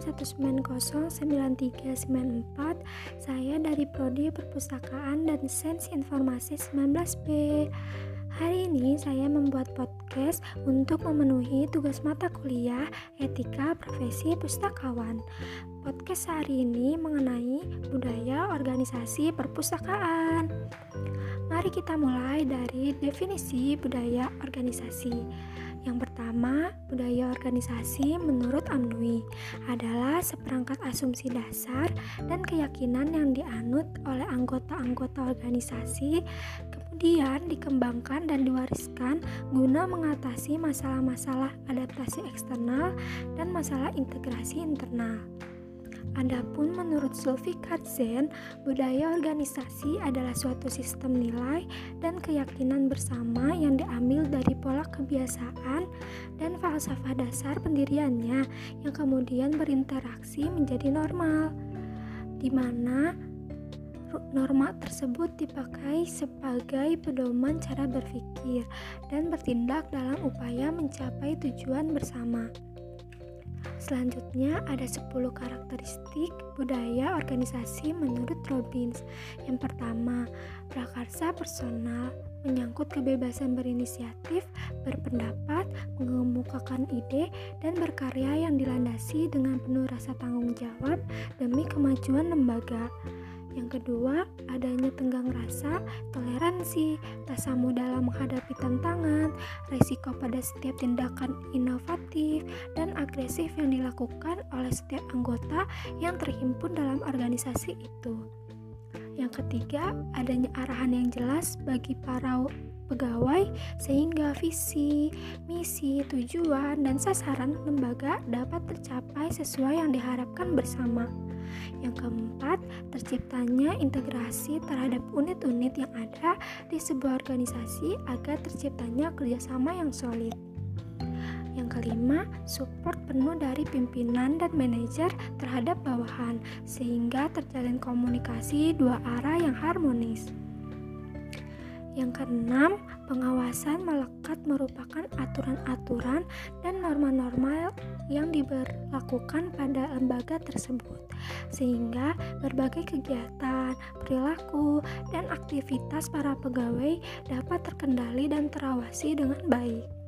1909394. Saya dari Prodi Perpustakaan dan Sains Informasi 19B. Hari ini saya membuat podcast untuk memenuhi tugas mata kuliah Etika Profesi Pustakawan. Podcast hari ini mengenai budaya organisasi perpustakaan. Mari kita mulai dari definisi budaya organisasi. Yang pertama, budaya organisasi menurut Amnui adalah seperangkat asumsi dasar dan keyakinan yang dianut oleh anggota-anggota organisasi, kemudian dikembangkan dan diwariskan guna mengatasi masalah-masalah adaptasi eksternal dan masalah integrasi internal. Adapun menurut Zulfikar Zen, budaya organisasi adalah suatu sistem nilai dan keyakinan bersama yang diambil dari pola kebiasaan dan falsafah dasar pendiriannya yang kemudian berinteraksi menjadi normal, di mana norma tersebut dipakai sebagai pedoman cara berpikir dan bertindak dalam upaya mencapai tujuan bersama. Selanjutnya ada 10 karakteristik budaya organisasi menurut Robbins. Yang pertama, prakarsa personal menyangkut kebebasan berinisiatif, berpendapat, mengemukakan ide, dan berkarya yang dilandasi dengan penuh rasa tanggung jawab demi kemajuan lembaga. Yang kedua, adanya tenggang rasa, toleransi, tasamu dalam menghadapi tantangan, resiko pada setiap tindakan inovatif dan agresif yang dilakukan oleh setiap anggota yang terhimpun dalam organisasi itu. Yang ketiga, adanya arahan yang jelas bagi para pegawai sehingga visi, misi, tujuan, dan sasaran lembaga dapat tercapai sesuai yang diharapkan bersama. Yang keempat, terciptanya integrasi terhadap unit-unit yang ada di sebuah organisasi agar terciptanya kerjasama yang solid. Yang kelima, support penuh dari pimpinan dan manajer terhadap bawahan, sehingga terjalin komunikasi dua arah yang harmonis. Yang keenam, pengawasan melekat merupakan aturan-aturan dan norma-norma yang diberlakukan pada lembaga tersebut, sehingga berbagai kegiatan, perilaku, dan aktivitas para pegawai dapat terkendali dan terawasi dengan baik.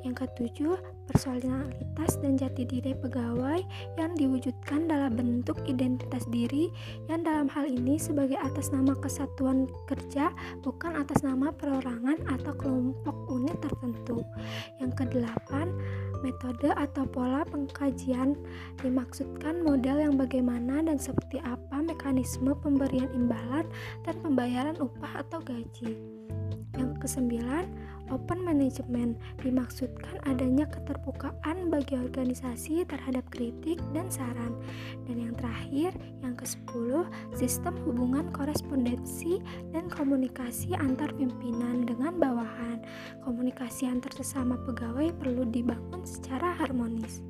Yang ketujuh, personalitas dan jati diri pegawai yang diwujudkan dalam bentuk identitas diri yang dalam hal ini sebagai atas nama kesatuan kerja bukan atas nama perorangan atau kelompok unit tertentu. Yang kedelapan, metode atau pola pengkajian dimaksudkan model yang bagaimana dan seperti apa mekanisme pemberian imbalan dan pembayaran upah atau gaji. Yang kesembilan, open management dimaksudkan adanya keterbukaan bagi organisasi terhadap kritik dan saran. Dan yang terakhir, yang ke-10, sistem hubungan korespondensi dan komunikasi antar pimpinan dengan bawahan. Komunikasi antar sesama pegawai perlu dibangun secara harmonis.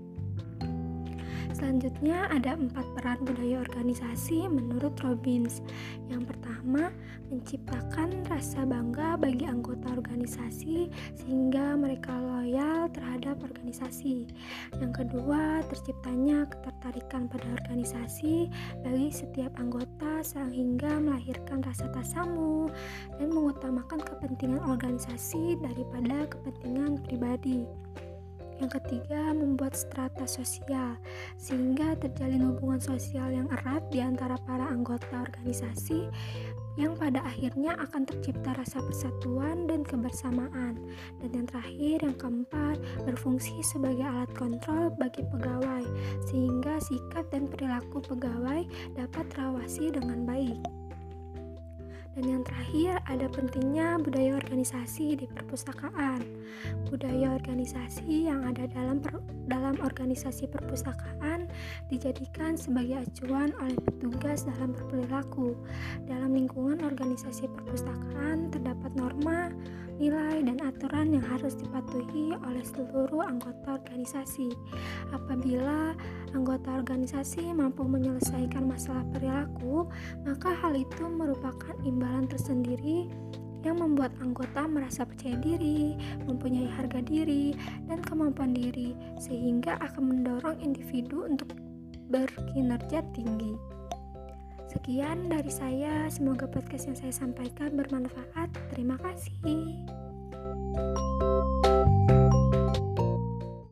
Selanjutnya ada empat peran budaya organisasi menurut Robbins. Yang pertama, menciptakan rasa bangga bagi anggota organisasi sehingga mereka loyal terhadap organisasi. Yang kedua, terciptanya ketertarikan pada organisasi bagi setiap anggota sehingga melahirkan rasa tasamu dan mengutamakan kepentingan organisasi daripada kepentingan pribadi. Yang ketiga, membuat strata sosial sehingga terjalin hubungan sosial yang erat di antara para anggota organisasi yang pada akhirnya akan tercipta rasa persatuan dan kebersamaan. Dan yang terakhir, yang keempat, berfungsi sebagai alat kontrol bagi pegawai sehingga sikap dan perilaku pegawai dapat terawasi dengan baik. Dan yang terakhir, ada pentingnya budaya organisasi di perpustakaan. Budaya organisasi yang ada dalam per, dalam organisasi perpustakaan dijadikan sebagai acuan oleh petugas dalam berperilaku. Dalam lingkungan organisasi perpustakaan terdapat norma, nilai, dan aturan yang harus dipatuhi oleh seluruh anggota organisasi. Apabila anggota organisasi mampu menyelesaikan masalah perilaku, maka hal itu merupakan imbalan tersendiri yang membuat anggota merasa percaya diri, mempunyai harga diri, dan kemampuan diri, sehingga akan mendorong individu untuk berkinerja tinggi. Sekian dari saya, semoga podcast yang saya sampaikan bermanfaat. Terima kasih.